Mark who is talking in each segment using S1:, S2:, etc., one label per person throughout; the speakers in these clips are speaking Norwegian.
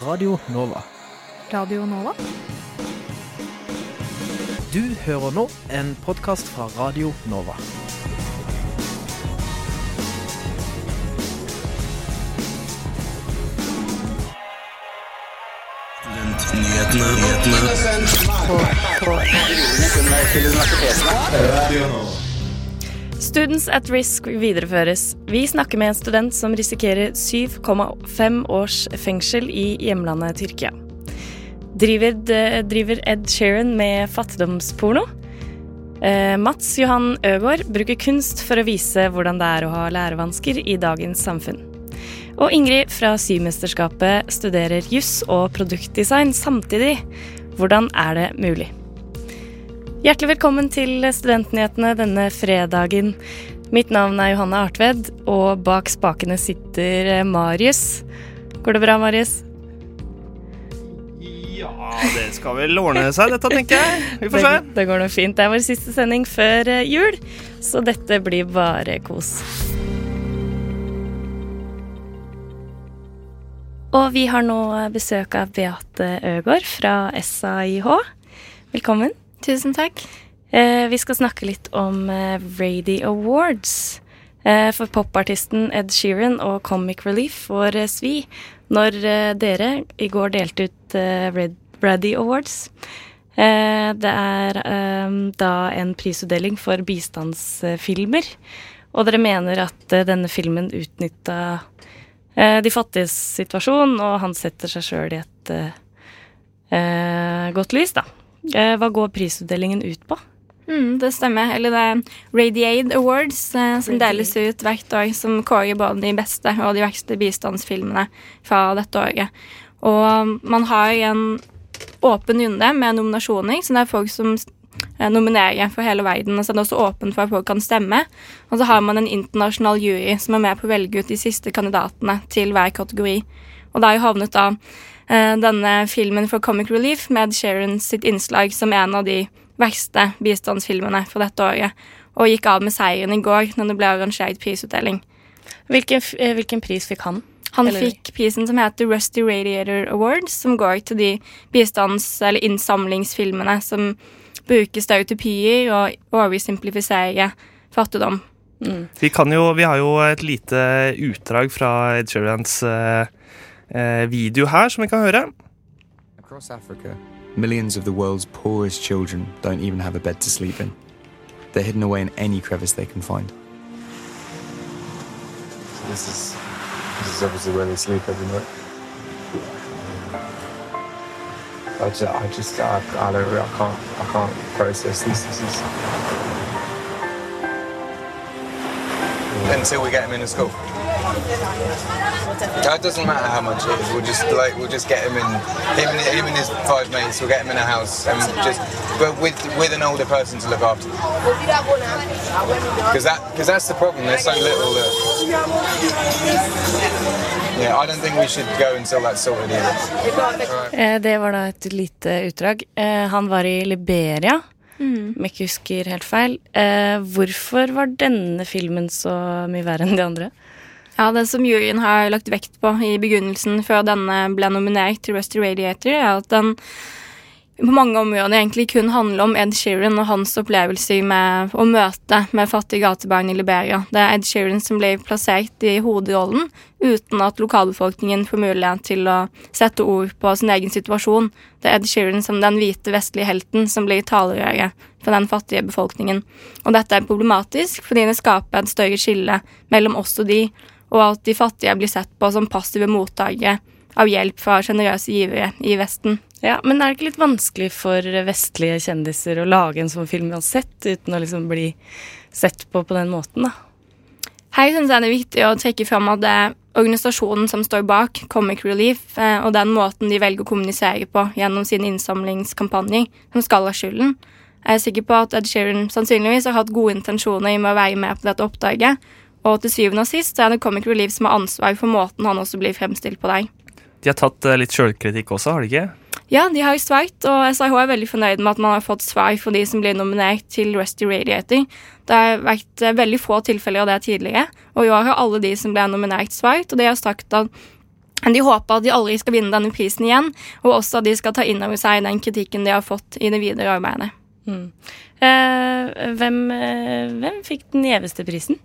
S1: Radio Nova.
S2: Radio Nova?
S1: Du hører nå en podkast fra Radio Nova.
S3: Students at risk videreføres. Vi snakker med en student som risikerer 7,5 års fengsel i hjemlandet Tyrkia. Driver, driver Ed Sheeran med fattigdomsporno? Eh, Mats Johan Øgård bruker kunst for å vise hvordan det er å ha lærevansker i dagens samfunn. Og Ingrid fra Symesterskapet studerer juss og produktdesign samtidig. Hvordan er det mulig? Hjertelig velkommen til Studentnyhetene denne fredagen. Mitt navn er Johanne Artved, og bak spakene sitter Marius. Går det bra, Marius?
S4: Ja, det skal vel ordne seg, dette, tenker jeg. Vi får se.
S3: Det, det går nå fint. Det er vår siste sending før eh, jul, så dette blir bare kos. Og vi har nå besøk av Beate Øgård fra SAIH. Velkommen.
S2: Tusen takk.
S3: Eh, vi skal snakke litt om eh, Rady Awards. Eh, for popartisten Ed Sheeran og Comic Relief får eh, svi når eh, dere i går delte ut eh, Red Brady Awards. Det er da en prisutdeling for bistandsfilmer. Og dere mener at denne filmen utnytta de fattiges situasjon, og han setter seg sjøl i et godt lys, da. Eh, hva går prisutdelingen ut på?
S2: Mm, det stemmer. Eller det er Radiade Awards, eh, som deles ut hvert år, som kårer både de beste og de verste bistandsfilmene fra dette året. Og man har en åpen runde med nominasjoner, så det er folk som eh, nominerer for hele verden. Og så er det også åpent for at folk kan stemme. Og så har man en internasjonal jury som er med på å velge ut de siste kandidatene til hver kategori. Og det har jo havnet da denne filmen for Comic Relief med Sharon sitt innslag som en av de verste bistandsfilmene for dette året. Og gikk av med seieren i går når det ble arrangert prisutdeling.
S3: Hvilken, eh, hvilken pris fikk han?
S2: Han
S3: Eller-
S2: fikk prisen som heter Rusty Radiator Awards, som går til de bistands- eller innsamlingsfilmene som bruker stereotypier og oversimplifisere fattigdom.
S4: Vi, kan jo, vi har jo et lite utdrag fra Ed Sheerans eh, eh, Eh, video her, som vi kan høre.
S5: Across Africa, millions of the world's poorest children don't even have a bed to sleep in. They're hidden away in any crevice they can find.
S6: This is this is obviously where they sleep every night. I just, I just, I, I don't, I can't, I can't process this. This is.
S7: until we get him into school. It doesn't matter how much it is. We'll just like we'll just get him in. Him and, him and his five mates. We'll get him in a house and just, but with with an older person to look after. Because that because that's the problem. There's so little that. Yeah, I don't think we should go until that's sorted either.
S3: Eh, Det var da et lite utdrag. Eh, Han var i Liberia, om jeg ikke husker helt feil. Eh, Hvorfor var denne filmen så mye verre enn de andre?
S2: Ja, Det som juryen har lagt vekt på i begrunnelsen før denne ble nominert til Rusty Radiator, er at den på mange områder egentlig kun handler om Ed Sheeran og hans opplevelser med å møte med fattige gatebarn i Liberia. Det er Ed Sheeran som blir plassert i hovedrollen uten at lokalbefolkningen får mulighet til å sette ord på sin egen situasjon. Det er Ed Sheeran som den hvite vestlige helten som blir talerøret for den fattige befolkningen. Og dette er problematisk fordi det skaper et større skille mellom oss og de, og at de fattige blir sett på som passive mottakere av hjelp fra sjenerøse givere i Vesten.
S3: Ja, Men er det ikke litt vanskelig for vestlige kjendiser å lage en sånn film uansett, uten å liksom bli sett på på den måten, da?
S2: Her synes jeg det er viktig å trekke fram at det er organisasjonen som står bak, Comic Relief, eh, og den måten de velger å kommunisere på gjennom sine innsamlingskampanjer, som skal ha skylden. Jeg er sikker på at Ed Sheeran sannsynligvis har hatt gode intensjoner med å være med på dette oppdraget, og til syvende og sist så er det Comic Relief som har ansvar for måten han også blir fremstilt på der.
S4: De har tatt eh, litt sjølkritikk også, har de ikke?
S2: Ja, de har svart, og SIH er veldig fornøyd med at man har fått svar for de som blir nominert til Rusty Radiator. Det har vært eh, veldig få tilfeller av det tidligere, og i år har alle de som ble nominert, svart, og de har sagt at De håper at de aldri skal vinne denne prisen igjen, og også at de skal ta inn over seg den kritikken de har fått i det videre arbeidet.
S3: Mm. Eh, hvem, eh, hvem fikk den gjeveste prisen?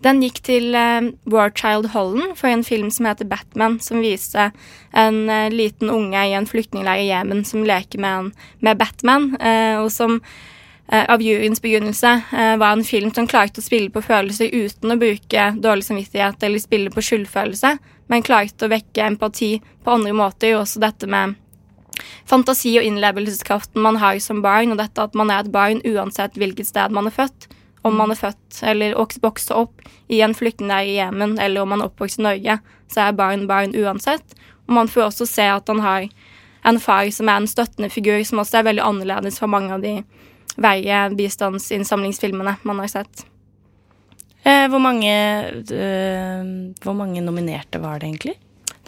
S2: Den gikk til uh, Warchild Holland for en film som heter Batman, som viste en uh, liten unge i en flyktningleir i Jemen som leker med, en, med Batman, uh, og som av juryens begynnelse var en film som klarte å spille på følelser uten å bruke dårlig samvittighet eller spille på skyldfølelse, men klarte å vekke empati på andre måter, og også dette med fantasi og innlevelseskraften man har som barn, og dette at man er et barn uansett hvilket sted man er født om man er født eller vokste opp i en flyktningleir i Jemen, eller om man er oppvokst i Norge, så er barn barn uansett. Og man får også se at han har en far som er en støttende figur, som også er veldig annerledes fra mange av de verre bistandsinnsamlingsfilmene man har sett.
S3: Eh, hvor, mange, eh, hvor mange nominerte var det egentlig?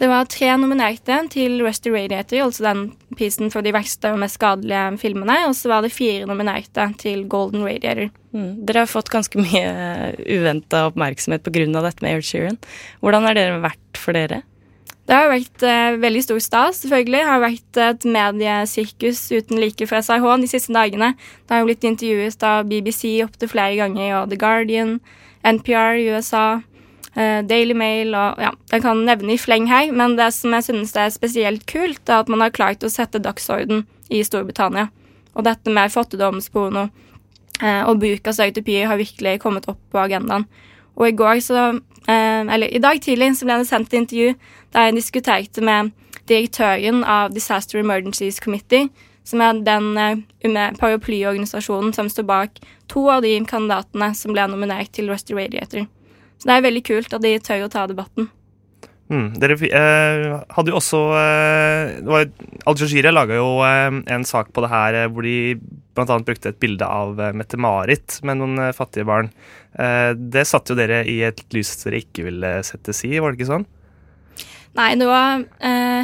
S2: Det var tre nominerte til Rusty Radiator, altså den prisen for de verste og mest skadelige filmene. Og så var det fire nominerte til Golden Radiator.
S3: Mm. Dere har fått ganske mye uventa oppmerksomhet pga. dette med Air Sheeran. Hvordan har dere vært for dere?
S2: Det har vært eh, veldig stor stas, selvfølgelig. Det har vært et mediesirkus uten like for SRH de siste dagene. Det har jo blitt intervjuet av BBC opptil flere ganger, og The Guardian, NPR i USA, eh, Daily Mail og ja, jeg kan nevne i fleng her. Men det som jeg synes er spesielt kult, er at man har klart å sette dagsorden i Storbritannia. Og dette med fattigdomsporno eh, og bruk av stereotypier har virkelig kommet opp på agendaen. Og i går så eh, Eller i dag tidlig så ble det sendt et intervju der jeg diskuterte med direktøren av Disaster Emergencies Committee, som er den paraplyorganisasjonen som står bak to av de kandidatene som ble nominert til Rusty Radiator. Så det er veldig kult at de tør å ta debatten.
S4: Mm, dere eh, hadde jo også eh, Al Jazeera laga jo eh, en sak på det her eh, hvor de bl.a. brukte et bilde av eh, Mette-Marit med noen eh, fattige barn. det satte jo dere i et lys dere ikke ville settes i, var det ikke sånn?
S2: Nei, det var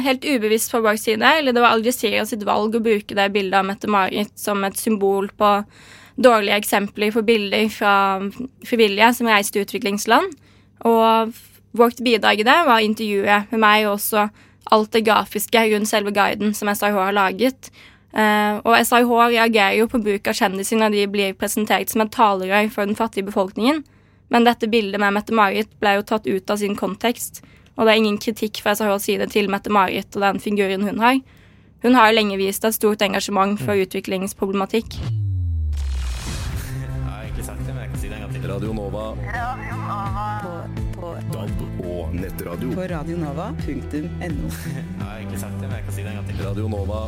S2: helt ubevisst på vår side. Eller det var Al Jazeera sitt valg å bruke det bildet av Mette-Marit som et symbol på dårlige eksempler for bilder fra frivillige som reiste til utviklingsland. Og vårt bidrag i det var intervjuet med meg og også alt det grafiske rundt selve guiden som SRH har laget. Uh, og SRH reagerer jo på bruk av kjendiser når de blir presentert som et talerør for den fattige befolkningen. Men dette bildet med Mette-Marit ble jo tatt ut av sin kontekst. Og det er ingen kritikk fra SRHs side til Mette-Marit og den figuren hun har. Hun har lenge vist et stort engasjement for utviklingsproblematikk.
S8: Radio Nova. Radio Nova. På, på DAB og nettradio.
S9: På radionova.no.
S8: Radio Nova.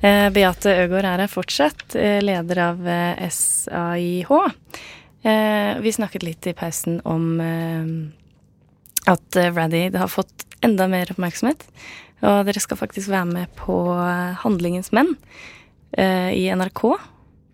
S3: Eh, Beate Øgård er her fortsatt, eh, leder av SAIH. Eh, vi snakket litt i pausen om eh, at Raddy har fått enda mer oppmerksomhet. Og dere skal faktisk være med på Handlingens menn i NRK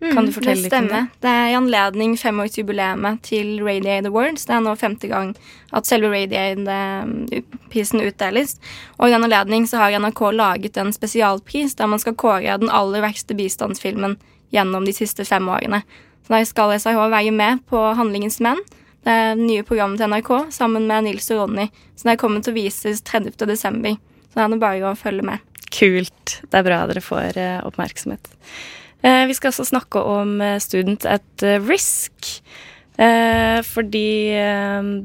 S2: Mm, kan du fortelle litt om det? Det er i anledning femårsjubileet til Radiate Awards. Det er nå femte gang at selve Radiate-prisen utdeles. Og i den anledning så har NRK laget en spesialpris der man skal kåre den aller verste bistandsfilmen gjennom de siste fem årene. Så der skal SRH være med på Handlingens menn. Det er nye programmet til NRK sammen med Nils og Ronny. Så det kommer til å vises 30. desember. Så det er det bare å følge med.
S3: Kult. Det er bra dere får uh, oppmerksomhet. Eh, vi skal også snakke om eh, Student at eh, Risk, fordi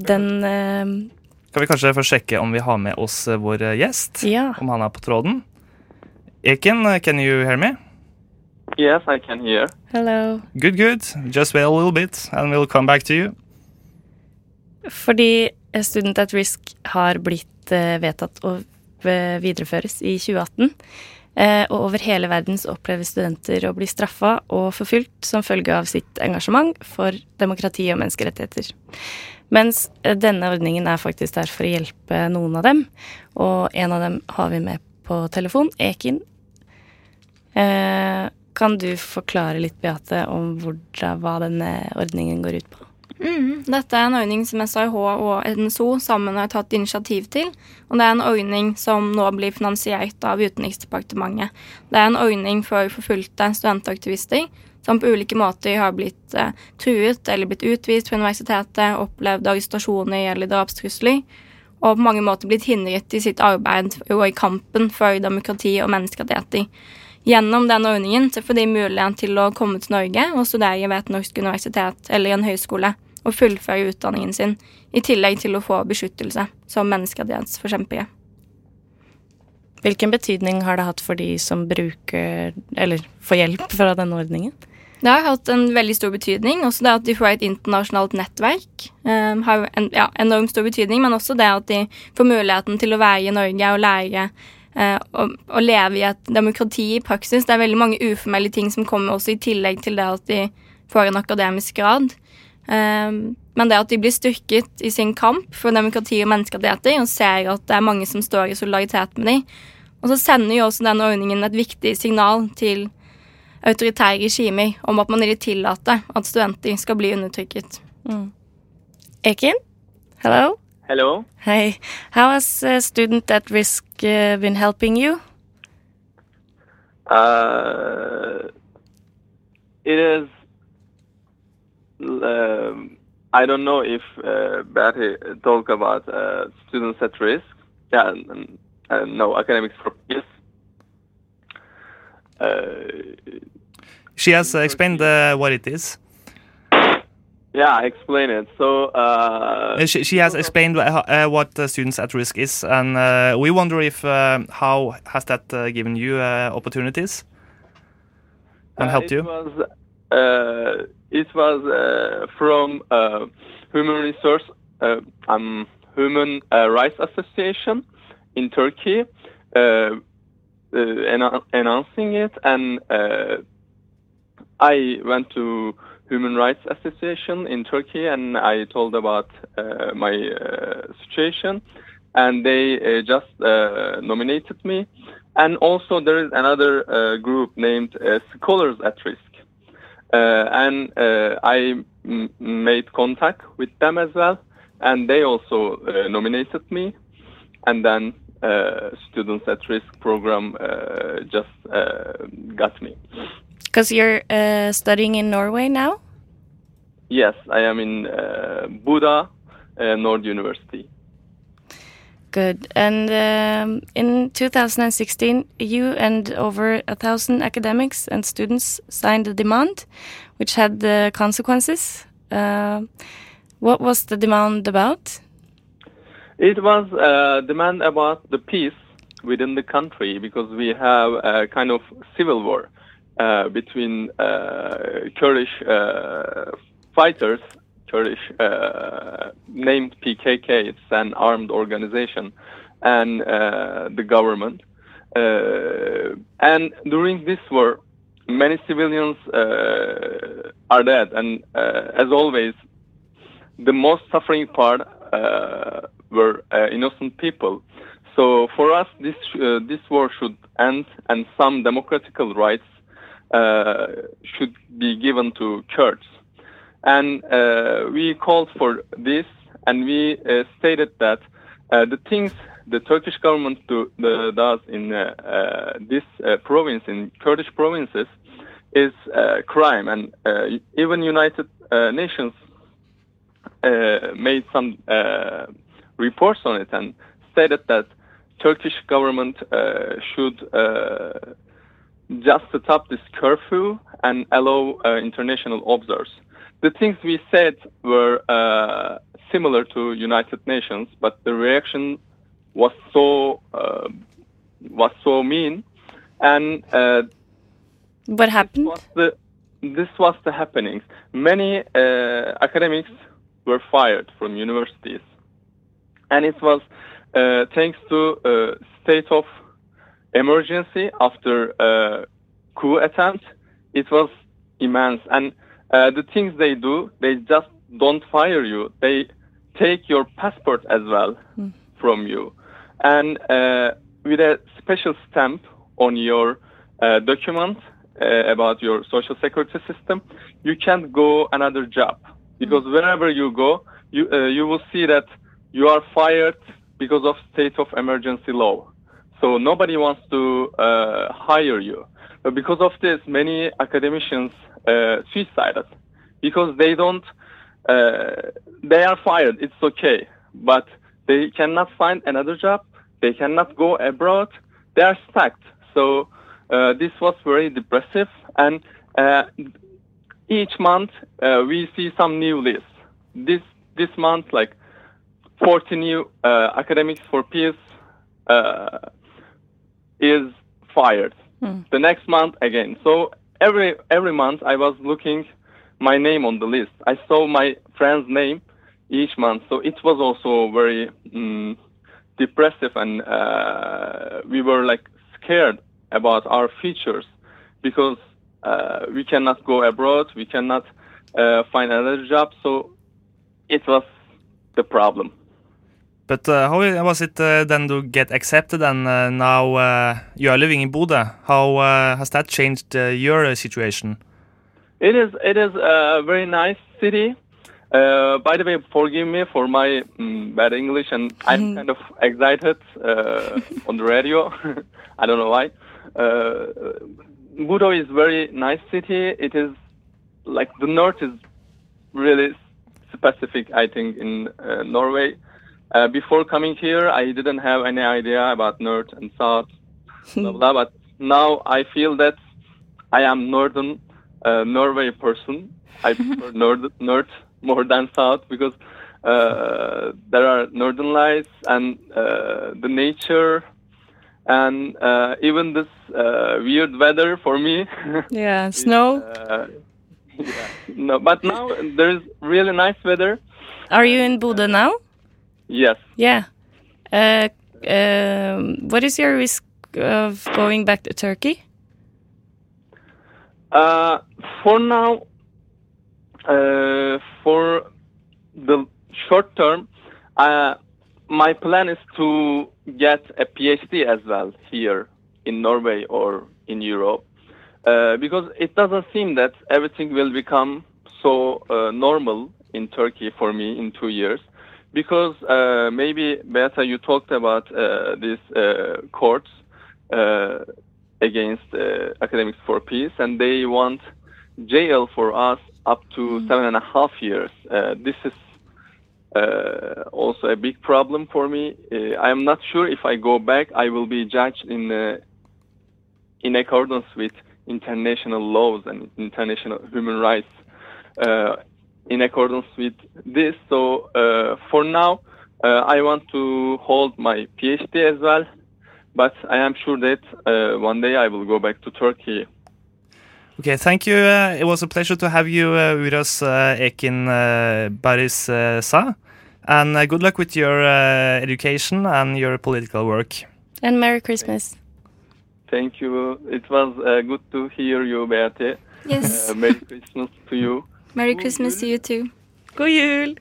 S3: den
S4: Kan vi kanskje først sjekke om vi har med oss vår gjest?
S3: Ja.
S4: Om han er på tråden? Eken, can you hear me?
S10: Yes, I can hear.
S3: Hello.
S4: Good, good. Just wait a little bit, and we'll come back to you.
S3: Fordi Student at Risk har blitt vedtatt å videreføres i 2018. Eh, og over hele verden så opplever studenter å bli straffa og forfulgt som følge av sitt engasjement for demokrati og menneskerettigheter. Mens eh, denne ordningen er faktisk der for å hjelpe noen av dem, og en av dem har vi med på telefon, Ekin. Eh, kan du forklare litt, Beate, om hva denne ordningen går ut på?
S2: Mm, dette er en ordning som SRH og NSO sammen har tatt initiativ til. Og det er en ordning som nå blir finansiert av Utenriksdepartementet. Det er en ordning for forfulgte studentaktivister som på ulike måter har blitt eh, truet eller blitt utvist fra universitetet, opplevd arrestasjoner eller drapstrusler. og på mange måter blitt hindret i sitt arbeid og i kampen for demokrati og menneskerettigheter. Gjennom denne ordningen så får de mulighet til å komme til Norge og studere ved et norsk universitet eller en høyskole og fullføre utdanningen sin, i tillegg til å få beskyttelse som menneskerettighetsforkjempere.
S3: Hvilken betydning har det hatt for de som bruker, eller får hjelp fra denne ordningen?
S2: Det har hatt en veldig stor betydning. Også det at de får et internasjonalt nettverk um, har en ja, enormt stor betydning. Men også det at de får muligheten til å være i Norge og lære uh, å, å, leve i et demokrati i praksis. Det er veldig mange uformelle ting som kommer også i tillegg til det at de får en akademisk grad. Um, men det at de blir styrket i sin kamp for demokrati og menneskerettigheter, og ser at det er mange som står i solidaritet med dem. Og så sender jo også denne ordningen et viktig signal til autoritære regimer om at man ikke tillater at studenter skal bli undertrykket. Mm.
S3: Ekin, hello.
S10: Hello.
S3: Hey, how has a student at risk uh, been helping you?
S10: Uh, it is. Uh, I don't know if uh, Betty talked about uh, students at risk. Yeah, uh, no academics for peace. Uh,
S4: she has explained uh, what it is.
S10: Yeah, explain it. So uh,
S4: she, she has explained uh, what students at risk is, and uh, we wonder if how has that given you opportunities and helped
S10: it
S4: you.
S10: Was, it was from Human Resource um, Human Rights Association in Turkey, announcing it and I went to Human Rights Association in Turkey and I told about uh, my uh, situation and they uh, just uh, nominated me. And also there is another uh, group named uh, Scholars at Risk. And I made contact with them as well and they also nominated me. And then Students at Risk program just got me.
S3: Because you're uh, studying in Norway now?
S10: Yes, I am in uh, Buda, uh, Nord University.
S3: Good. And um, in 2016, you and over a thousand academics and students signed a demand, which had the consequences. Uh, what was the demand about?
S10: It was a demand about the peace within the country because we have a kind of civil war uh, between uh, Kurdish uh, fighters, Kurdish named PKK, it's an armed organization, and the government. and during this war, many civilians are dead, and as always, the most suffering part uh, were uh, innocent people. So for us, this uh, this war should end, and some democratical rights uh, should be given to Kurds. And uh, we called for this, and we uh, stated that the things the Turkish government do, the, does in this province, in Kurdish provinces, is crime. And even United Nations made some reports on it and stated that Turkish government uh, should uh, just set up this curfew and allow uh, international observers. The things we said were uh, similar to United Nations, but the reaction was so uh, was so mean, and uh,
S3: what happened?
S10: This was the, this was the happenings. Many uh, academics were fired from universities, and it was uh, thanks to state of emergency after a coup attempt, it was immense. And uh, the things they do, they just don't fire you. They take your passport as well mm. from you. And uh, with a special stamp on your uh, document uh, about your social security system, you can't go another job. Because mm. wherever you go, you, uh, you will see that you are fired because of state of emergency law. So nobody wants to uh, hire you. But because of this, many academicians uh, suicided because they don't. Uh, they are fired. It's okay, but They cannot find another job. They cannot go abroad. They are stuck. So uh, this was very depressive. And uh, each month uh, we see some new lists. This this month, like 40 new uh, academics for peace uh, is fired. The next month again. So every every month I was looking my name on the list. I saw my friend's name each month. So it was also very mm, depressive, and uh, we were like scared about our futures because uh, we cannot go abroad, we cannot uh, find another job. So it was the problem.
S4: But uh, how was it uh, then to get accepted and uh, now uh, you are living in Buda? How uh, has that changed uh, your uh, situation?
S10: It is it is a very nice city. Uh, by the way, forgive me for my mm, bad English, and I'm kind of excited uh, on the radio. I don't know why. Uh, Budo is very nice city. It is like the north is really specific, I think, in uh, Norway. Uh, before coming here, I didn't have any idea about north and south, blah blah. But now I feel that I am northern uh, Norway person. I prefer north, north more than south because uh, there are northern lights and uh, the nature and uh, even this uh, weird weather for me.
S3: Yeah, snow.
S10: uh, yeah. No, but now there is really nice weather.
S3: Are you in Bodø now?
S10: Yes.
S3: Yeah. Uh, um, what is your risk of going back to Turkey?
S10: Uh, for now, uh, for the short term, uh, my plan is to get a PhD as well here in Norway or in Europe, uh, because it doesn't seem that everything will become so uh, normal in Turkey for me in two years. Because uh, maybe Beata, you talked about uh, these uh, courts uh, against uh, academics for peace, and they want jail for us up to seven and a half years. Uh, this is uh, also a big problem for me. Uh, I am not sure if I go back, I will be judged in uh, in accordance with international laws and international human rights. In accordance with this, so uh, for now, uh, I want to hold my PhD as well. But I am sure that uh, one day I will go back to Turkey.
S4: Okay, thank you. Uh, it was a pleasure to have you, uh, us, uh, Ekin uh, Baris uh, Sa. And uh, good luck with your uh, education and your political work.
S3: And Merry Christmas.
S10: Thank you. It was uh, good to hear you, Beate.
S2: Yes.
S10: Uh, Merry Christmas to you.
S2: Merry Christmas to you too.
S3: God jul!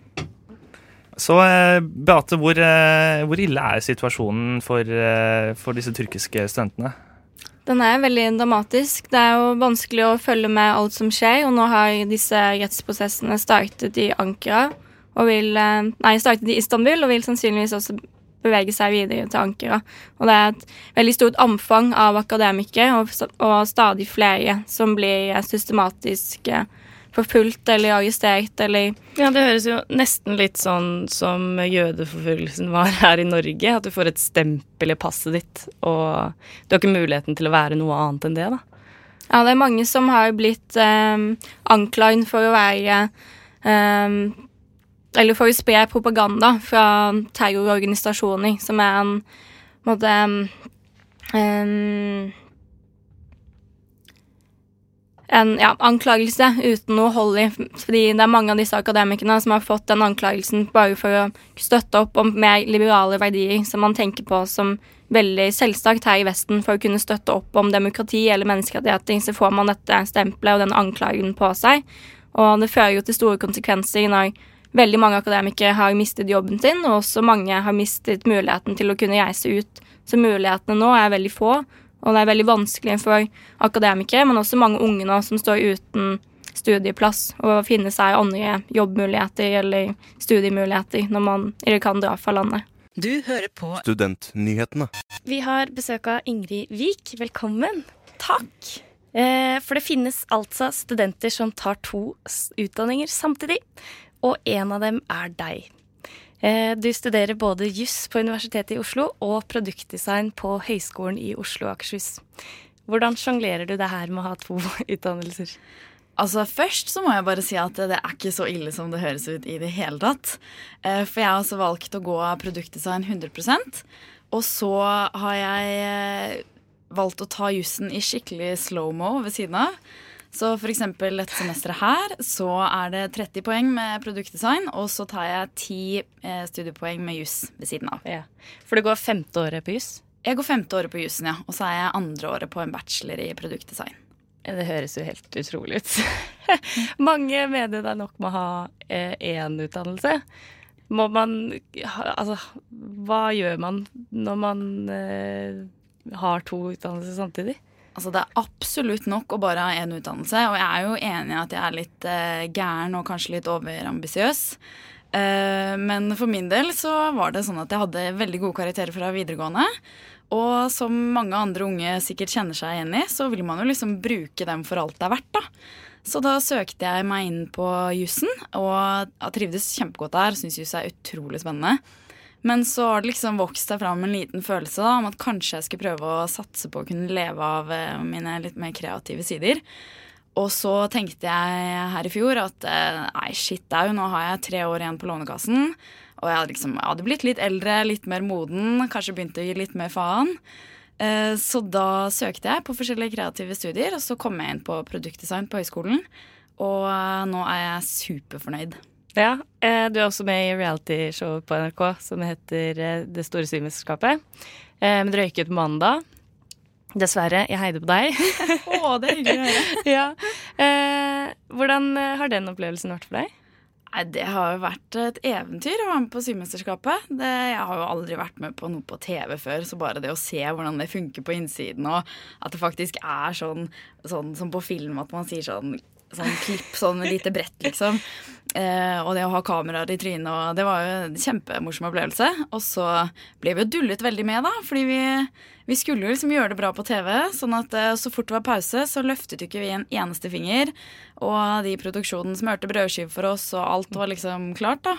S4: Så uh, Beate, hvor, uh, hvor ille er situasjonen for, uh, for disse tyrkiske studentene?
S2: Den er veldig dramatisk. Det er jo vanskelig å følge med alt som skjer, og nå har disse rettsprosessene startet i Ankara og vil eh, Nei, startet i Istanbul og vil sannsynligvis også bevege seg videre til Ankara. Og det er et veldig stort omfang av akademikere og, og stadig flere som blir eh, systematisk eh, forfulgt eller arrestert eller
S3: Ja, det høres jo nesten litt sånn som jødeforfølgelsen var her i Norge. At du får et stempel i passet ditt, og du har ikke muligheten til å være noe annet enn det, da.
S2: Ja, det er mange som har blitt um, anklaget for å være um, Eller for å spre propaganda fra terrororganisasjoner, som er en måte en, en ja, anklagelse uten noe hold i. Fordi det er mange av disse akademikerne som har fått den anklagelsen bare for å støtte opp om mer liberale verdier som man tenker på som veldig selvsagt her i Vesten. For å kunne støtte opp om demokrati eller menneskerettigheter, så får man dette stempelet og den anklagen på seg. Og det fører jo til store konsekvenser når veldig mange akademikere har mistet jobben sin, og også mange har mistet muligheten til å kunne reise ut. Så mulighetene nå er veldig få, og det er veldig vanskelig for akademikere, men også mange unge nå som står uten studieplass og finne seg andre jobbmuligheter eller studiemuligheter når man ikke kan dra fra landet.
S9: Du hører på
S8: Studentnyhetene.
S3: Vi har besøk av Ingrid Wiik. Velkommen. Takk. Eh, for det finnes altså studenter som tar to utdanninger samtidig, og en av dem er deg. Eh, Du studerer både juss på Universitetet i Oslo og produktdesign på Høgskolen i Oslo og Akershus. Hvordan sjonglerer du det her med å ha to utdannelser?
S9: Altså Først så må jeg bare si at det er ikke så ille som det høres ut i det hele tatt. Eh, For jeg har også valgt å gå produktdesign 100% Og så har jeg eh, valgt å ta jussen i skikkelig slow-mo ved siden av. Så eksempel dette semesteret her så er det 30 poeng med produktdesign, og så tar jeg 10 eh, studiepoeng med juss ved siden av.
S3: Ja. For du går femte året på juss?
S9: Jeg går femte året på jussen, ja. Og så er jeg andre året på en bachelor i produktdesign.
S3: Det høres jo helt utrolig ut. Mange mener det er nok med å ha eh, én utdannelse. Må man Altså, hva gjør man når man eh, har to utdannelser samtidig?
S9: Altså Det er absolutt nok å bare ha én utdannelse, og jeg er jo enig i at jeg er litt eh, gæren og kanskje litt overambisiøs. Eh, men for min del så var det sånn at jeg hadde veldig gode karakterer fra videregående. Og som mange andre unge sikkert kjenner seg igjen i, så vil man jo liksom bruke dem for alt det er verdt, da. Så da søkte jeg meg inn på jussen, og jeg trivdes kjempegodt der. Syns juss er utrolig spennende. Men så har det liksom vokst seg fram en liten følelse da, om at kanskje jeg skulle prøve å satse på å kunne leve av eh, mine litt mer kreative sider. Og så tenkte jeg her i fjor at eh, nei, shit au, nå har jeg tre år igjen på Lånekassen. Og jeg hadde, liksom, jeg hadde blitt litt eldre, litt mer moden, kanskje begynt å gi litt mer faen. Eh, Så da søkte jeg på forskjellige kreative studier, og så kom jeg inn på produktdesign på høyskolen. Og nå er jeg superfornøyd.
S3: Ja, eh, Du er også med i realityshowet på NRK som heter eh, Det store symesterskapet. Eh, men du røyket på mandag. Dessverre. Jeg heide på deg.
S9: Å, det er hyggelig å høre.
S3: ja. hvordan har den opplevelsen vært for deg?
S9: Nei, Det har jo vært et eventyr å være med på Symesterskapet. Det, jeg har jo aldri vært med på noe på TV før, så bare det å se hvordan det funker på innsiden, og at det faktisk er sånn, sånn som på film, at man sier sånn Sånn klipp, sånn med lite brett, liksom. Eh, og det å ha kameraer i trynet, og det var jo en kjempemorsom opplevelse. Og så ble vi jo dullet veldig med, da, fordi vi, vi skulle jo liksom gjøre det bra på TV. Sånn at eh, så fort det var pause, så løftet jo ikke vi en eneste finger. Og de i produksjonen smørte brødskive for oss, og alt var liksom klart, da.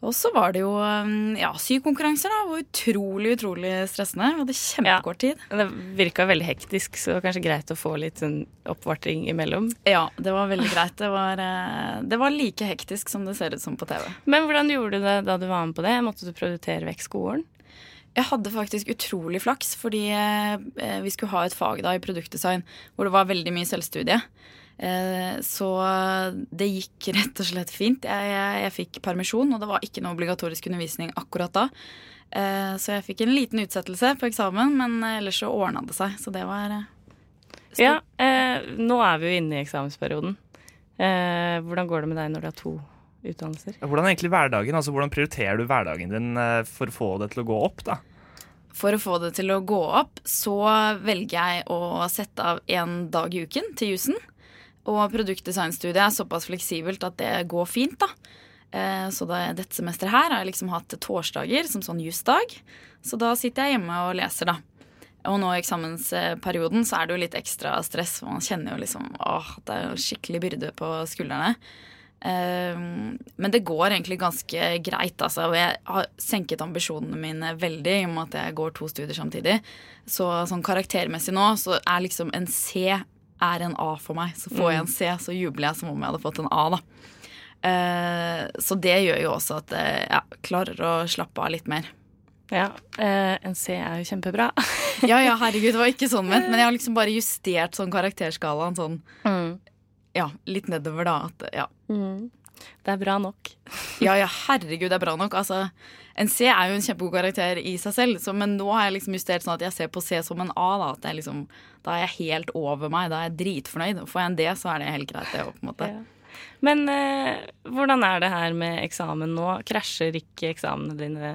S9: Og så var det jo um, ja, sykonkurranser. Det var utrolig, utrolig stressende. Vi hadde kjempekort tid.
S3: Ja, Det virka veldig hektisk, så det var kanskje greit å få litt sånn oppvarting imellom.
S9: Ja, det var veldig greit. Det var, eh, det var like hektisk som det ser ut som på TV.
S3: Men hvordan gjorde du det da du var med på det? Måtte du prioritere vekk skolen?
S9: Jeg hadde faktisk utrolig flaks, fordi eh, vi skulle ha et fag da i produktdesign hvor det var veldig mye selvstudie. Eh, så det gikk rett og slett fint. Jeg, jeg, jeg fikk permisjon, og det var ikke noe obligatorisk undervisning akkurat da. Eh, så jeg fikk en liten utsettelse på eksamen, men ellers så ordna det seg. Så det var eh, stort.
S3: Ja, eh, nå er vi jo inne i eksamensperioden. Eh, hvordan går det med deg når du har to utdannelser?
S4: Hvordan er egentlig hverdagen? Altså, hvordan prioriterer du hverdagen din for å få det til å gå opp? da?
S9: For å få det til å gå opp, så velger jeg å sette av én dag i uken til jussen. Og produktdesignstudiet er såpass fleksibelt at det går fint, da. Eh, Så det, dette semesteret her har jeg liksom hatt torsdager som sånn jusdag. Så da sitter jeg hjemme og leser, da. Og nå i eksamensperioden så er det jo litt ekstra stress. for Man kjenner jo liksom åh, det er jo skikkelig byrde på skuldrene. Eh, Men det går egentlig ganske greit, altså. Og jeg har senket ambisjonene mine veldig i og med at jeg går to studier samtidig. Så sånn karaktermessig nå så er liksom en C er en A for meg. Så får jeg en C, så jubler jeg som om jeg hadde fått en A, da. Eh, så det gjør jo også at jeg ja, klarer å slappe av litt mer.
S3: Ja, eh, en C er jo kjempebra.
S9: Ja, ja, herregud, det var ikke sånn ment, men jeg har liksom bare justert sånn karakterskalaen sånn ja, litt nedover, da. At, ja.
S3: Det er bra nok.
S9: ja, ja, herregud, det er bra nok. Altså, en C er jo en kjempegod karakter i seg selv, så, men nå har jeg liksom justert sånn at jeg ser på C som en A. Da, at jeg liksom, da er jeg helt over meg. Da er jeg dritfornøyd. Får jeg en D, så er det helt greit, det òg, på en måte.
S3: Ja. Men eh, hvordan er det her med eksamen nå? Krasjer ikke eksamene dine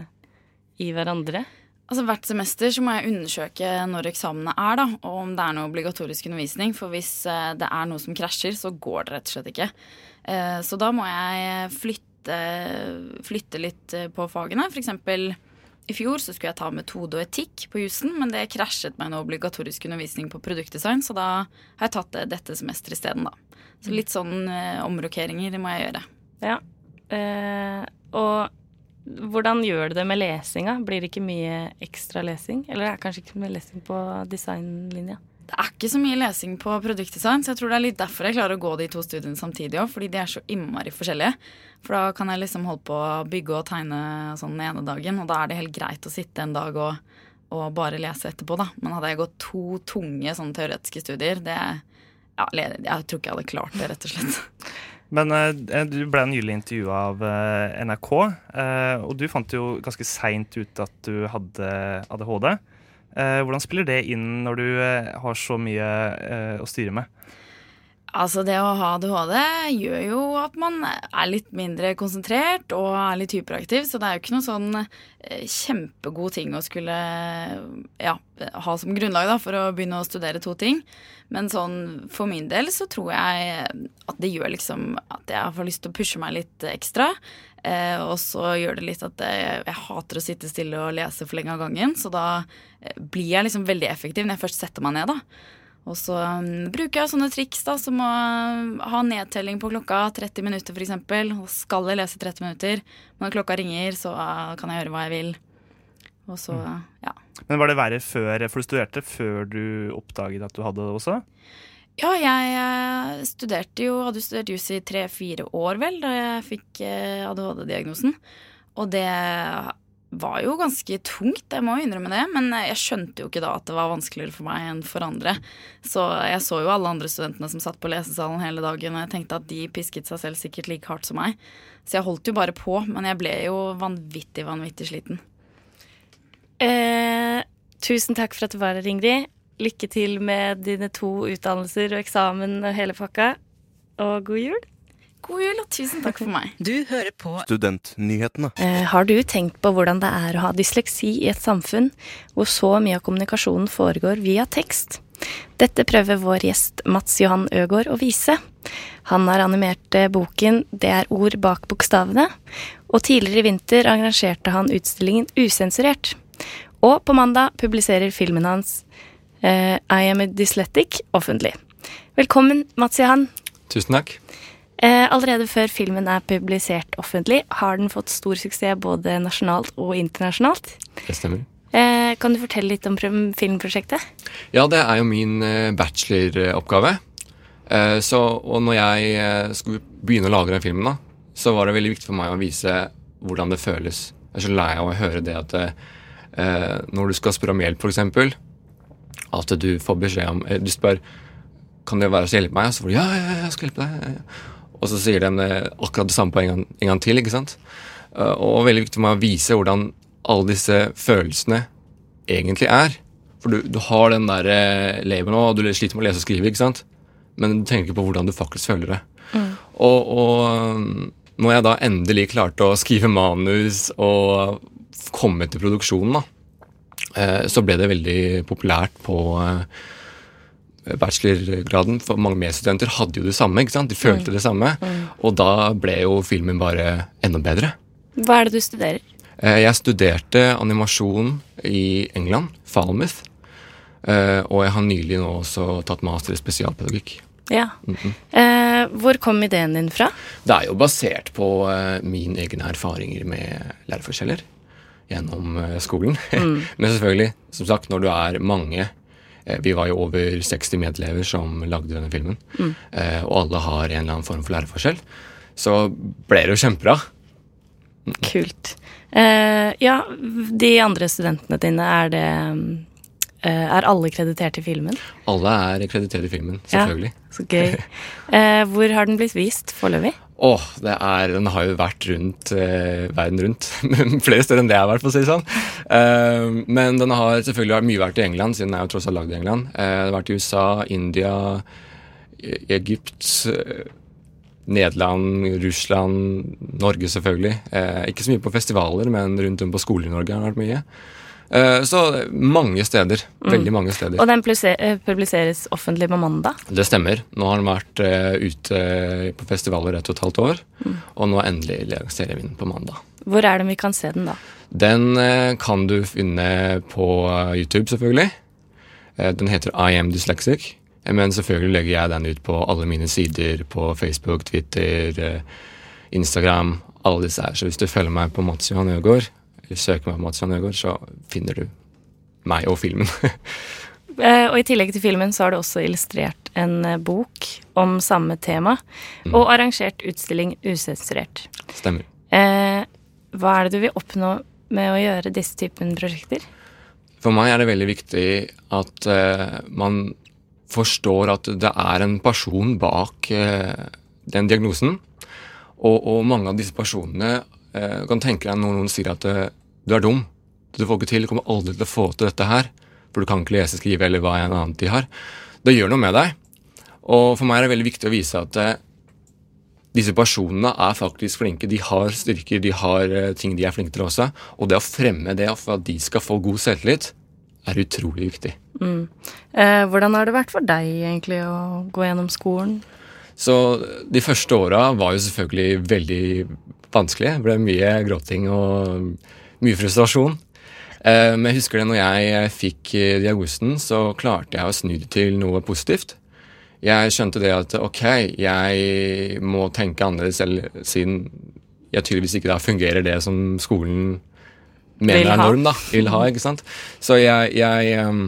S3: i hverandre?
S9: Altså Hvert semester så må jeg undersøke når eksamene er, da, og om det er noe obligatorisk undervisning. For hvis eh, det er noe som krasjer, så går det rett og slett ikke. Eh, Så da må jeg flytte, flytte litt eh, på fagene. For eksempel i fjor så skulle jeg ta metode og etikk på jussen, men det krasjet med noe obligatorisk undervisning på produktdesign, så da har jeg tatt det dette semesteret isteden, da. Så litt sånn omrokeringer må jeg gjøre.
S3: Ja. Eh, og Hvordan gjør du det med lesinga? Blir det ikke mye ekstra lesing? Eller er det kanskje ikke mye lesing på designlinja?
S9: Det er ikke så mye lesing på produktdesign, så jeg tror det er litt derfor jeg klarer å gå de to studiene samtidig òg, fordi de er så innmari forskjellige. For da kan jeg liksom holde på å bygge og tegne sånn den ene dagen, og da er det helt greit å sitte en dag og, og bare lese etterpå, da. Men hadde jeg gått to tunge sånn teoretiske studier, det ja, jeg tror ikke jeg hadde klart det, rett og slett.
S4: Men uh, du ble nylig intervjua av uh, NRK, uh, og du fant jo ganske seint ut at du hadde ADHD. Hvordan spiller det inn når du har så mye å styre med?
S9: Altså, det å ha ADHD gjør jo at man er litt mindre konsentrert og er litt hyperaktiv, så det er jo ikke noen sånn eh, kjempegod ting å skulle ja, ha som grunnlag da, for å begynne å studere to ting. Men sånn for min del så tror jeg at det gjør liksom at jeg får lyst til å pushe meg litt ekstra. Eh, og så gjør det litt at jeg, jeg, hater å sitte stille og lese for lenge av gangen, så da eh, blir jeg liksom veldig effektiv når jeg først setter meg ned, da. Og så um, bruker jeg sånne triks da, som å ha nedtelling på klokka, 30 minutter f.eks. Og skal jeg lese 30 minutter, men når klokka ringer, så uh, kan jeg gjøre hva jeg vil. Og så, mm. ja.
S4: Men var det verre før, for du studerte før du oppdaget at du hadde det også?
S9: Ja, jeg studerte jo, hadde studert jus i tre-fire år, vel, da jeg fikk eh, ADHD-diagnosen. Og det var jo ganske tungt, jeg må innrømme det. Men jeg skjønte jo ikke da at det var vanskeligere for meg enn for andre. Så jeg så jo alle andre studentene som satt på lesesalen hele dagen, og jeg tenkte at de pisket seg selv sikkert like hardt som meg. Så jeg holdt jo bare på, men jeg ble jo vanvittig, vanvittig sliten.
S3: Eh, tusen takk for at du var her, Ingrid. Lykke til med dine to utdannelser og eksamen og hele pakka. Og god jul.
S9: God jul, og tusen takk for meg.
S11: Du hører på
S8: Studentnyhetene.
S3: Eh, har du tenkt på hvordan det er å ha dysleksi i et samfunn hvor så mye av kommunikasjonen foregår via tekst? Dette prøver vår gjest Mats Johan Øgård å vise. Han har animert eh, boken Det er ord bak bokstavene, og tidligere i vinter arrangerte han utstillingen Usensurert. Og på mandag publiserer filmen hans eh, I am a dysletic offentlig. Velkommen, Mats Johan.
S12: Tusen takk.
S3: Eh, allerede før filmen er publisert offentlig, har den fått stor suksess både nasjonalt og internasjonalt.
S12: Det stemmer.
S3: Eh, kan du fortelle litt om filmprosjektet?
S12: Ja, det er jo min eh, bacheloroppgave. Så, og når jeg skulle begynne å lage den filmen, da, så var det veldig viktig for meg å vise hvordan det føles. Jeg er så lei av å høre det at når du skal spørre om hjelp, f.eks., at du får beskjed om Du spør kan det være så hjelpe meg, og så får du ja, ja, jeg skal hjelpe deg. Og så sier de eh, akkurat det samme på en gang, en gang til. ikke sant? Eh, og veldig viktig for meg å vise hvordan alle disse følelsene egentlig er. For du, du har den der eh, nå, og du sliter med å lese og skrive, ikke sant? men du tenker ikke på hvordan du faktisk føler det. Mm. Og, og, når jeg da endelig klarte å skrive manus og komme til produksjonen, da, så ble det veldig populært på bachelorgraden, for mange medstudenter hadde jo det samme. ikke sant? De følte mm. det samme. Mm. Og da ble jo filmen bare enda bedre.
S3: Hva er det du studerer?
S12: Eh, jeg studerte animasjon i England, Falmouth. Eh, og jeg har nylig nå også tatt master i spesialpedagogikk.
S3: Ja. Mm -hmm. eh, hvor kom ideen din fra?
S12: Det er jo basert på mine egne erfaringer med læreforskjeller gjennom skolen. Mm. Men selvfølgelig, som sagt, når du er mange vi var jo over 60 medelever som lagde denne filmen. Mm. Eh, og alle har en eller annen form for læreforskjell. Så ble det jo kjempebra.
S3: Mm. Kult. Uh, ja, de andre studentene dine, er det uh, Er alle kreditert i filmen?
S12: Alle er kreditert i filmen, selvfølgelig.
S3: Ja, så gøy. Uh, hvor har den blitt vist foreløpig?
S12: Åh, det er, Den har jo vært rundt eh, verden rundt. Flere steder enn det jeg har vært, for å si det sånn. Uh, men den har selvfølgelig mye vært i England, siden den er jo tross alt lagd i England. Uh, den har vært i USA, India, e- Egypt, eh, Nederland, Russland, Norge selvfølgelig. Uh, ikke så mye på festivaler, men rundt om på skoler i Norge har det vært mye. Eh, så mange steder. Mm. Veldig mange steder.
S3: Og den eh, publiseres offentlig på mandag?
S12: Det stemmer. Nå har den vært uh, ute på festivaler et og et halvt år. Mm. Og nå endelig lanserer vi den på mandag.
S3: Hvor er det vi kan se den, da?
S12: Den kan du finne på YouTube, selvfølgelig. Den heter I am dyslexic. Men selvfølgelig legger jeg den ut på alle mine sider på Facebook, Twitter, Instagram. alle disse her. Så hvis du følger meg på Mats Johan Øgaard, søker meg på Mats Jan Øgaard, så finner du meg og filmen.
S3: Eh, og i tillegg til filmen så har du også illustrert en eh, bok om samme tema, og arrangert utstilling usensurert.
S12: Stemmer.
S3: Eh, hva er det du vil oppnå med å gjøre disse typen prosjekter?
S12: For meg er det veldig viktig at eh, man forstår at det er en person bak eh, den diagnosen. Og, og mange av disse personene eh, kan tenke deg når noen sier at eh, du er dum, du får ikke til, du kommer aldri til å få til dette her, for du kan ikke lese, skrive eller hva enn annet de har. Det gjør noe med deg. Og for meg er det veldig viktig å vise at eh, disse personene er faktisk flinke. De har styrker, de har ting de er flinke til også. Og det å fremme det for at de skal få god selvtillit, er utrolig viktig.
S3: Mm. Eh, hvordan har det vært for deg egentlig å gå gjennom skolen?
S12: Så de første åra var jo selvfølgelig veldig vanskelig. Det ble mye gråting og mye frustrasjon. Eh, Men jeg husker det når jeg fikk eh, diagnosen, så klarte jeg å snu det til noe positivt. Jeg skjønte det at ok, jeg må tenke annerledes selv, siden jeg tydeligvis ikke da fungerer det som skolen mener er norm, da. Vil ha, ikke sant. Så jeg, jeg um,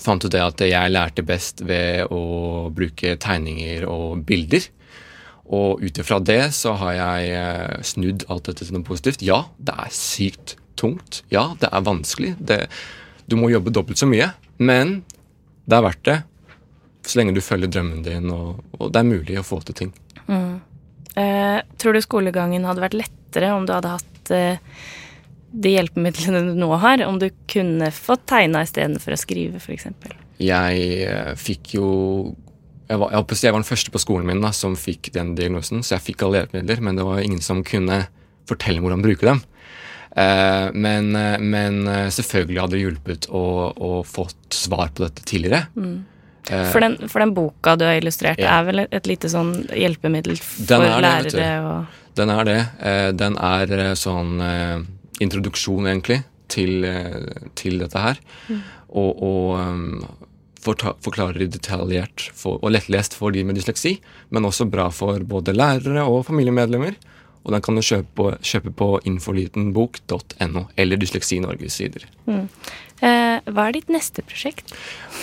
S12: fant ut det at jeg lærte best ved å bruke tegninger og bilder. Og ut ifra det så har jeg eh, snudd alt dette til noe positivt. Ja, det er sykt tungt. Ja, det er vanskelig. Det, du må jobbe dobbelt så mye. Men det er verdt det. Så lenge du følger drømmen din, og, og det er mulig å få til ting.
S3: Mm. Eh, tror du skolegangen hadde vært lettere om du hadde hatt eh, de hjelpemidlene du nå har? Om du kunne fått tegna istedenfor å skrive, f.eks.?
S12: Jeg eh, fikk jo jeg var, jeg, jeg var den første på skolen min da, som fikk den diagnosen, så jeg fikk alle hjelpemidler, men det var ingen som kunne fortelle hvordan bruke dem. Eh, men, eh, men eh, selvfølgelig hadde det hjulpet å, å fått svar på dette tidligere.
S3: Mm.
S12: Eh,
S3: For den, for den boka du har illustrert,
S12: Ja.
S3: er vel et, lite sånn hjelpemiddel for
S12: er det,
S3: og
S12: Den er det. Den er sånn introduksjon, egentlig, til, til dette her.
S3: Mm.
S12: Og, og forta- forklarer detaljert for, og lettlest for de med dysleksi, men også bra for både lærere og familiemedlemmer. Og den kan du kjøpe på, kjøpe på infolitenbok.no eller Dysleksi Norges sider.
S3: mm. eh, Hva er ditt neste prosjekt?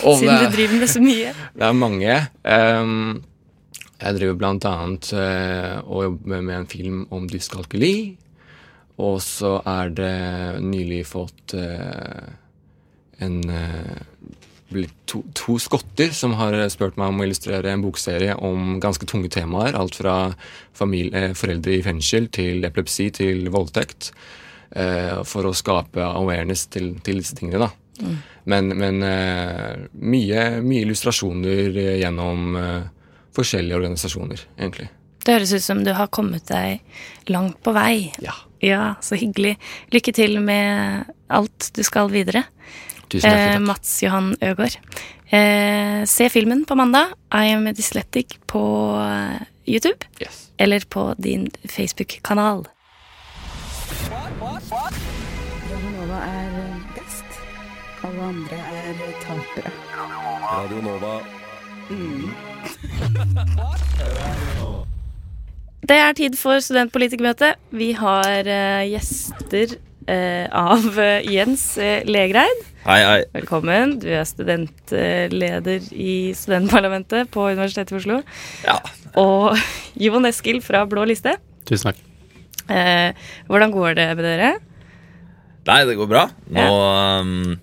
S12: Og
S3: Siden
S12: det-
S3: du driver med så mye.
S12: Det er mange. Um, jeg driver blant annet eh, og jobber med en film om dyskalkuli. Og så er det nylig fått uh, en blitt to, to skotter som har spurt meg om å illustrere en bokserie om ganske tunge temaer. Alt fra familie, eh, foreldre i fengsel til epilepsi til voldtekt. eh, for å skape awareness til, til disse tingene, da.
S3: Mm.
S12: Men, men eh, mye, mye illustrasjoner gjennom eh, forskjellige organisasjoner, egentlig.
S3: Det høres ut som du har kommet deg langt på vei.
S12: Ja.
S3: Ja, så hyggelig. Lykke til med alt du skal videre.
S12: Tusen takk.
S3: Eh, Mats Johan Øgård. Eh, se filmen på mandag. I am a dysletic på eh, YouTube.
S12: Yes.
S3: Eller på din Facebook-kanal.
S11: Radionova er best. Alle andre er tapere.
S8: Radionova. Mm.
S3: Det er tid for studentpolitikermøte. Vi har eh, gjester eh, av eh, Jens eh, Legreid.
S13: Hei, hei.
S3: Velkommen. Du er studentleder i studentparlamentet på Universitetet i Oslo.
S13: Ja.
S3: Og Jon Eskil fra Blå liste.
S13: Tusen takk.
S3: Eh, hvordan går det med dere?
S13: Nei, det går bra. Nå um,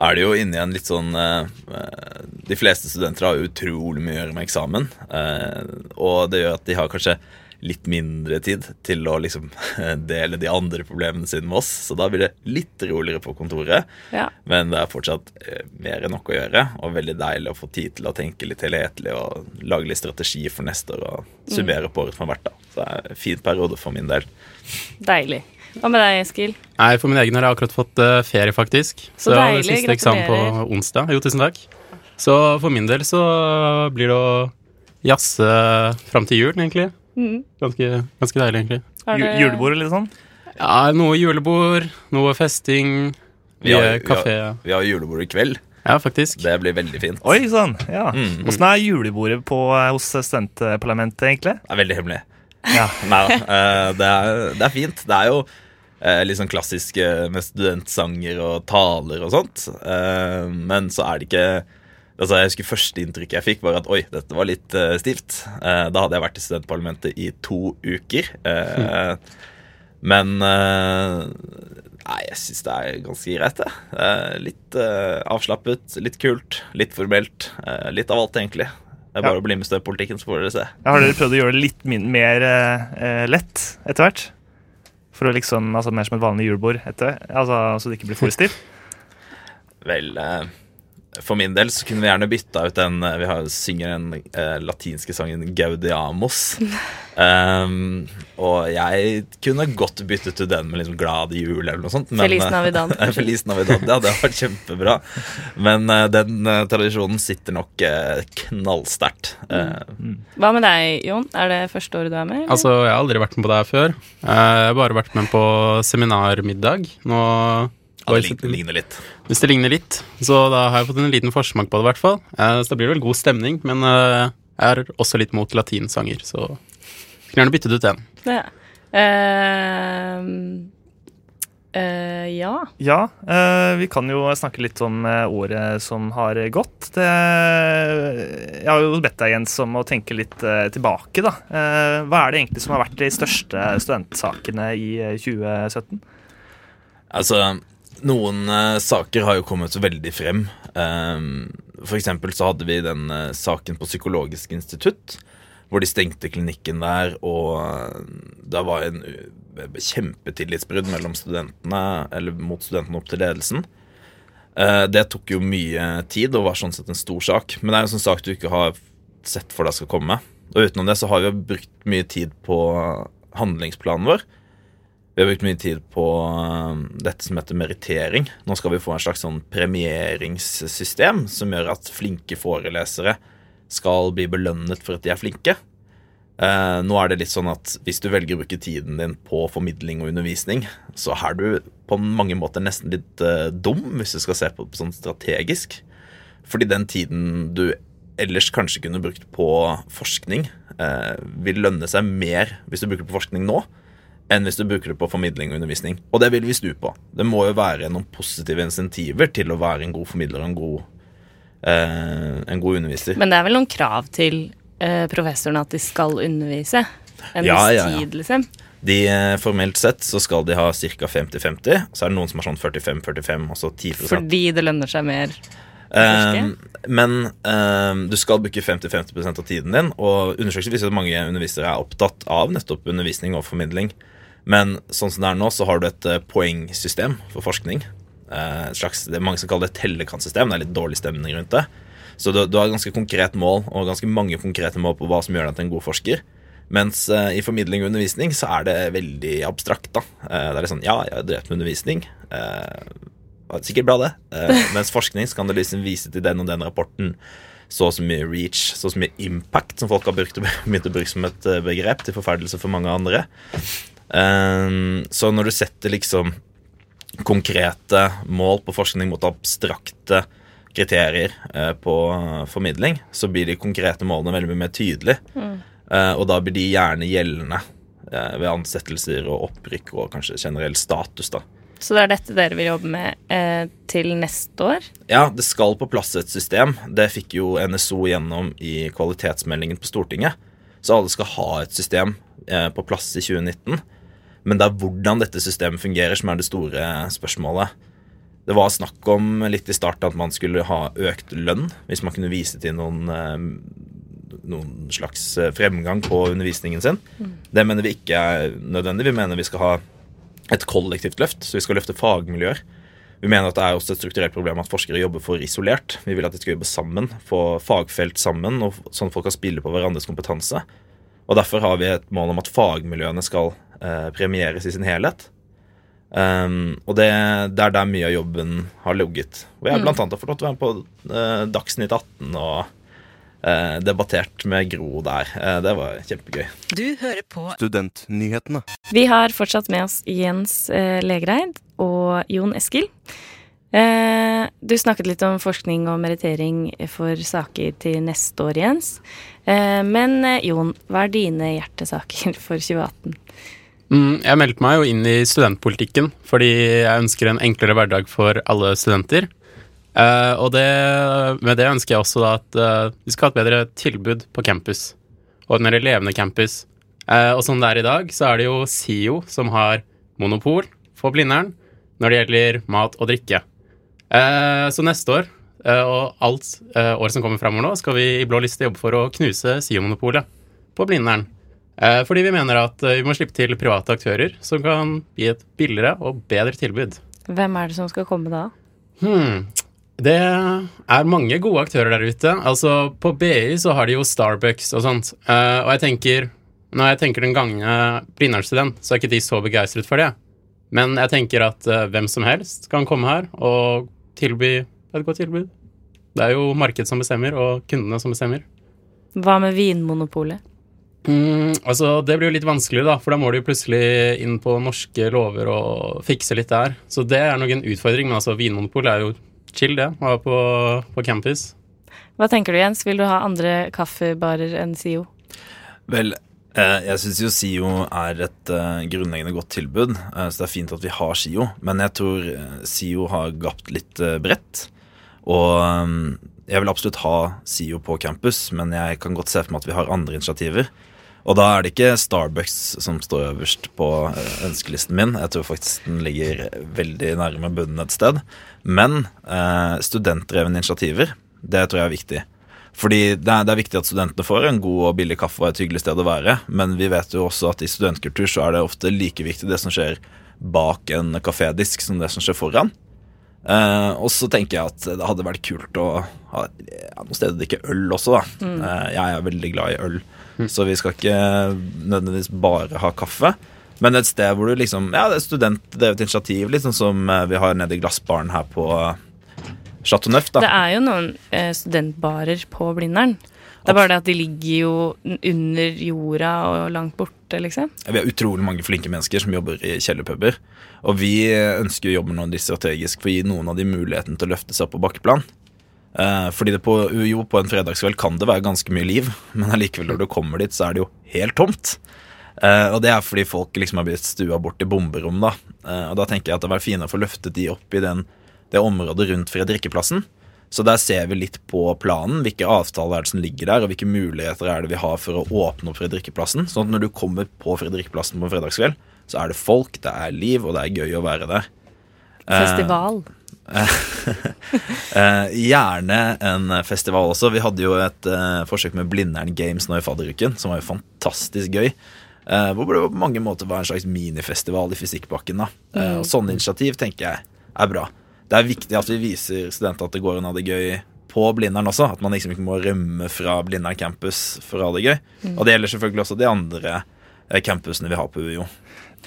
S13: er det jo inni en litt sånn eh, eh, De fleste studenter har utrolig mye å gjøre med eksamen. Uh, og det gjør at de har kanskje litt mindre tid til å liksom dele de andre problemene sine med oss. Så da blir det litt roligere på kontoret.
S3: Ja.
S13: Men det er fortsatt eh, mer enn nok å gjøre, og veldig deilig å få tid til å tenke litt helhetlig og lage litt strategi for neste år og summere på året som har vært. da. Så det er en fin periode for min del.
S3: Deilig. Hva med deg, Eskil?
S14: Nei, for min egen har jeg akkurat fått eh, ferie, faktisk.
S3: Så
S14: hadde
S3: deilig,
S14: siste eksamen på onsdag. Jo, tusen takk. Så for min del så blir det å jazze fram til jul, egentlig.
S3: Mm.
S14: Ganske, ganske deilig, egentlig.
S3: Det...
S4: Julebord eller sånn?
S14: Ja, noe julebord, noe festing,
S13: Vi har,
S14: kafé.
S13: vi har, vi har julebord i kveld.
S14: Ja, faktisk.
S13: Det blir veldig fint.
S4: Oi sånn, Ja.
S13: Mm.
S4: Åssen er julebordet på, eh, hos studentparlamentet, egentlig?
S13: Det er veldig hemmelig. Ja, nei da. eh, det, er, det er fint. Det er jo eh, litt sånn klassisk med studentsanger og taler og sånt. Eh, men så er det ikke Altså, jeg husker Første inntrykk jeg fikk, var at oi, dette var litt uh, stivt. Uh, da hadde jeg vært i studentparlamentet i to uker. Eh, men eh, Nei, jeg syns det er ganske greit, det. Litt avslappet, litt kult, litt formelt. litt av alt, egentlig. Det er bare å bli med støvpolitikken, så får dere se.
S4: Ja, har dere prøvd å gjøre det litt mer lett etter hvert? For å liksom, altså Mer som et vanlig julebord, etter, altså, så det ikke blir for stivt?
S13: Vel, for min del så kunne vi gjerne bytta ut den eh, Vi har, synger den eh, latinske sangen 'Gaudiamos'. Um, og jeg kunne godt byttet ut den med liksom 'Glad jul' eller noe sånt.
S3: Feliz
S13: eh,
S3: Navidad.
S13: Feliz Navidad, ja, det har vært kjempebra. Men uh, den uh, tradisjonen sitter nok uh, knallsterkt. Eh,
S3: Hva med deg, Jon? Er det første året du er med? eller?
S14: Altså, jeg har aldri vært med på det her før. Eh, Jeg har bare vært med på seminarmiddag. Nå
S13: Ja, det ligner- ligner litt.
S14: Hvis det ligner litt. Så da har jeg fått en liten forsmak på det, i hvert fall. Eh, Så da blir det vel god stemning. Men eh, jeg er også litt mot latinsanger, så jeg kunne gjerne byttet ut den.
S3: Ja. Ehm, eh, ja.
S4: Ja, eh, vi kan jo snakke litt om året som har gått. Det, jeg har jo bedt deg, Jens, om å tenke litt eh, tilbake. da. Eh, hva er det egentlig som har vært de største studentsakene i eh, 2017?
S13: Altså, noen uh, saker har jo kommet veldig frem. Um, for eksempel så hadde vi den uh, saken på Psykologisk institutt, hvor de stengte klinikken der, og uh, det var en kjempetillitsbrudd mellom studentene, eller mot studentene opp til ledelsen. Det tok jo mye tid og var sånn sett en stor sak. Men det er jo en sånn sak du ikke har sett for deg skal komme. Og utenom det så har vi jo brukt mye tid på handlingsplanen vår. Vi har brukt mye tid på uh, dette som heter merittering. Nå skal vi få en slags sånn premieringssystem som gjør at flinke forelesere skal bli belønnet for at de er flinke. Eh, nå er det litt sånn at hvis du velger å bruke tiden din på formidling og undervisning, så er du på mange måter nesten litt eh, dum, hvis du skal se på det sånn strategisk. Fordi den tiden du ellers kanskje kunne brukt på forskning, eh, vil lønne seg mer hvis du bruker det på forskning nå, enn hvis du bruker det på formidling og undervisning. Og det vil vi snu på. Det må jo være noen positive insentiver til å være en god formidler og en god, eh, en god underviser.
S3: Men det er vel noen krav til eh, professorene at de skal undervise? En
S13: Ja,
S3: viss
S13: ja, ja.
S3: tid, liksom?
S13: De, eh, formelt sett så skal de ha ca. 50-50. Så er det noen som har sånn 45-45, altså 10%
S3: Fordi det lønner seg mer?
S13: Um, men um, du skal bruke 50-50% av tiden din, og undersøkelser viser at mange undervisere er opptatt av nettopp undervisning og formidling. Men sånn som det er nå, så har du et eh, poengsystem for forskning. Eh, slags, det er mange som kaller det et tellekantsystem. Det er litt dårlig stemning rundt det. Så du, du har ganske konkret mål, og ganske mange konkrete mål på hva som gjør deg til en god forsker. Mens eh, i formidling og undervisning så er det veldig abstrakt. da. Eh, det er litt sånn, ja, jeg har drevet med undervisning. Eh, sikkert bra, det. Eh, mens forskning så kan det liksom vise til den og den rapporten så og så mye reach, så og så mye impact, som folk har brukt, begynt å bruke som et begrep til forferdelse for mange andre. Eh, så når du setter liksom konkrete mål på forskning mot abstrakte kriterier eh, på formidling, så blir de konkrete målene veldig mye mer tydelige.
S3: Mm.
S13: Eh, og da blir de gjerne gjeldende eh, ved ansettelser og opprykk og kanskje generell status, da.
S3: Så det er dette dere vil jobbe med eh, til neste år?
S13: Ja, det skal på plass et system. Det fikk jo NSO gjennom i kvalitetsmeldingen på Stortinget. Så alle skal ha et system eh, på plass i 2019. Men det er hvordan dette systemet fungerer som er det store spørsmålet. Det var snakk om litt i starten at man skulle ha økt lønn hvis man kunne vise til noen, eh, noen slags eh, fremgang på undervisningen sin.
S3: Mm.
S13: Det mener vi ikke er nødvendig. Vi mener vi skal ha et kollektivt løft, så vi skal løfte fagmiljøer. Vi mener at det er også et strukturelt problem at forskere jobber for isolert. Vi vil at de skal jobbe sammen, få fagfelt sammen, og sånn at folk kan spille på hverandres kompetanse. Og Derfor har vi et mål om at fagmiljøene skal eh, premieres i sin helhet. Um, og det, det er der mye av jobben har ligget. Og jeg har
S3: Mm.
S13: blant annet fått lov til å være med på eh, Dagsnytt 18 og eh, debattert med Gro der. Eh, det var kjempegøy.
S15: Du hører på
S16: Studentnyhetene.
S3: Vi har fortsatt med oss Jens eh, Legreid og Jon Eskil. Eh, Du snakket litt om forskning og merittering for saker til neste år, Jens. Eh, Men eh, Jon, hva er dine hjertesaker for 2018?
S14: Mm, jeg meldte meg jo inn i studentpolitikken fordi jeg ønsker en enklere hverdag for alle studenter. Eh, og det, med det ønsker jeg også at eh, vi skal ha et bedre tilbud på campus. Og et mer levende campus. Eh, og som det er i dag, så er det jo SIO som har monopol for Blindern når det gjelder mat og drikke. Eh, så neste år, eh, og alt året som kommer framover nå, skal vi i Blå liste jobbe for å knuse SIO-monopolet på Blindern. Eh, fordi vi mener at eh, vi må slippe til private aktører som kan gi et billigere og bedre tilbud.
S3: Hvem er det som skal komme da?
S14: Hmm. Det er mange gode aktører der ute. Altså, på BI så har de jo Starbucks og sånt. Eh, og jeg tenker Når jeg tenker den gangen Blindern-student, så er ikke de så begeistret for det. Men jeg tenker at eh, hvem som helst kan komme her og tilby et godt tilbud. Det er jo markedet som bestemmer, og kundene som bestemmer.
S3: Hva med Vinmonopolet?
S14: Mm, altså, Det blir jo litt vanskelig, da, for da må du jo plutselig inn på norske lover og fikse litt der. Så det er nok en utfordring, men altså, Vinmonopol er jo chill, det, å ha på, på campus.
S3: Hva tenker du, Jens? Vil du ha andre kaffebarer enn SIO?
S13: Vel, jeg syns jo SIO er et eh, grunnleggende godt tilbud, eh, så det er fint at vi har SIO. Men jeg tror eh, SIO har gapt litt eh, bredt. Og eh, jeg vil absolutt ha SIO på campus, men jeg kan godt se for meg at vi har andre initiativer. Og da er det ikke Starbucks som står øverst på eh, ønskelisten min. Jeg tror faktisk den ligger veldig nærme bunnen et sted. Men eh, studentdrevne initiativer, det tror jeg er viktig. Fordi det er, det er viktig at studentene får en god og billig kaffe og et hyggelig sted å være, men vi vet jo også at i studentkultur så er det ofte like viktig det som skjer bak en kafédisk som det som skjer foran. Eh, og så tenker jeg at det hadde vært kult å ha ja, noe sted å drikke øl også, da.
S15: Mm.
S13: Eh, jeg er veldig glad i øl, så vi skal ikke nødvendigvis bare ha kaffe. Men et sted hvor du liksom Ja, det er studentdrevet initiativ, liksom som eh, vi har nede i Glassbaren her på Chateau Neuf, da.
S3: Det er jo noen eh, studentbarer på Blindern. Det er bare det at de ligger jo under jorda og langt borte, liksom.
S13: Vi har utrolig mange flinke mennesker som jobber i kjellerpuber. Og vi ønsker å jobbe noe strategisk for å gi noen av de muligheten til å løfte seg opp på bakkeplan. Eh, fordi det på jo, på en fredagskveld kan det være ganske mye liv, men allikevel når du kommer dit, så er det jo helt tomt. Eh, og det er fordi folk liksom har blitt stua bort i bomberom, da. Eh, og da tenker jeg at det var finere å få løftet de opp i den, det området rundt Fredrikkeplassen. Så der ser vi litt på planen, hvilke avtaler er det som ligger der, og hvilke muligheter er det vi har for å åpne opp Fredrikkeplassen. Sånn at når du kommer på Fredrikkeplassen på en fredagskveld, så er det folk, det er liv, og det er gøy å være der. Eh,
S3: Festival.
S13: Eh, gjerne en festival også. Vi hadde jo et eh, forsøk med Blindern Games nå i fadderuken, som var jo fantastisk gøy. Eh, hvor det på mange måter var en slags minifestival i Fysikkbakken. da eh,
S15: Mm.
S13: Og Sånne initiativ tenker jeg er bra. Det er viktig at vi viser studenter at det går an å ha det gøy på Blindern også. At man liksom ikke må rømme fra Blindern campus for å ha det gøy.
S4: Mm.
S13: Og det gjelder selvfølgelig også de andre eh, campusene vi har på UiO.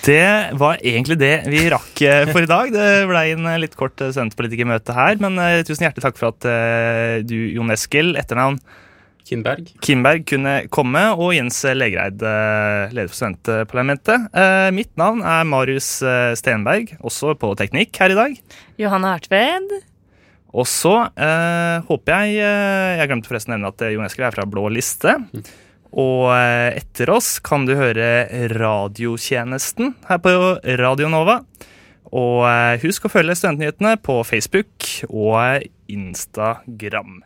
S4: Det var egentlig det vi rakk eh, for i dag. Det ble en eh, litt kort studentpolitikermøte her, men tusen hjertelig takk for at du, Jon Eskil, etternavn
S14: Kindberg.
S4: Kinberg kunne komme, og Jens Legereid, eh, leder for studentparlamentet. Eh, mitt navn er Marius eh, Stenberg, også på teknikk her i dag.
S3: Johanne Hartved.
S4: Og så eh, håper jeg Jeg glemte forresten å nevne at Jon Eskil er fra Blå liste. Og etter oss kan du høre radiotjenesten her på Radio Nova. Og husk å følge Studentnyhetene på Facebook og Instagram.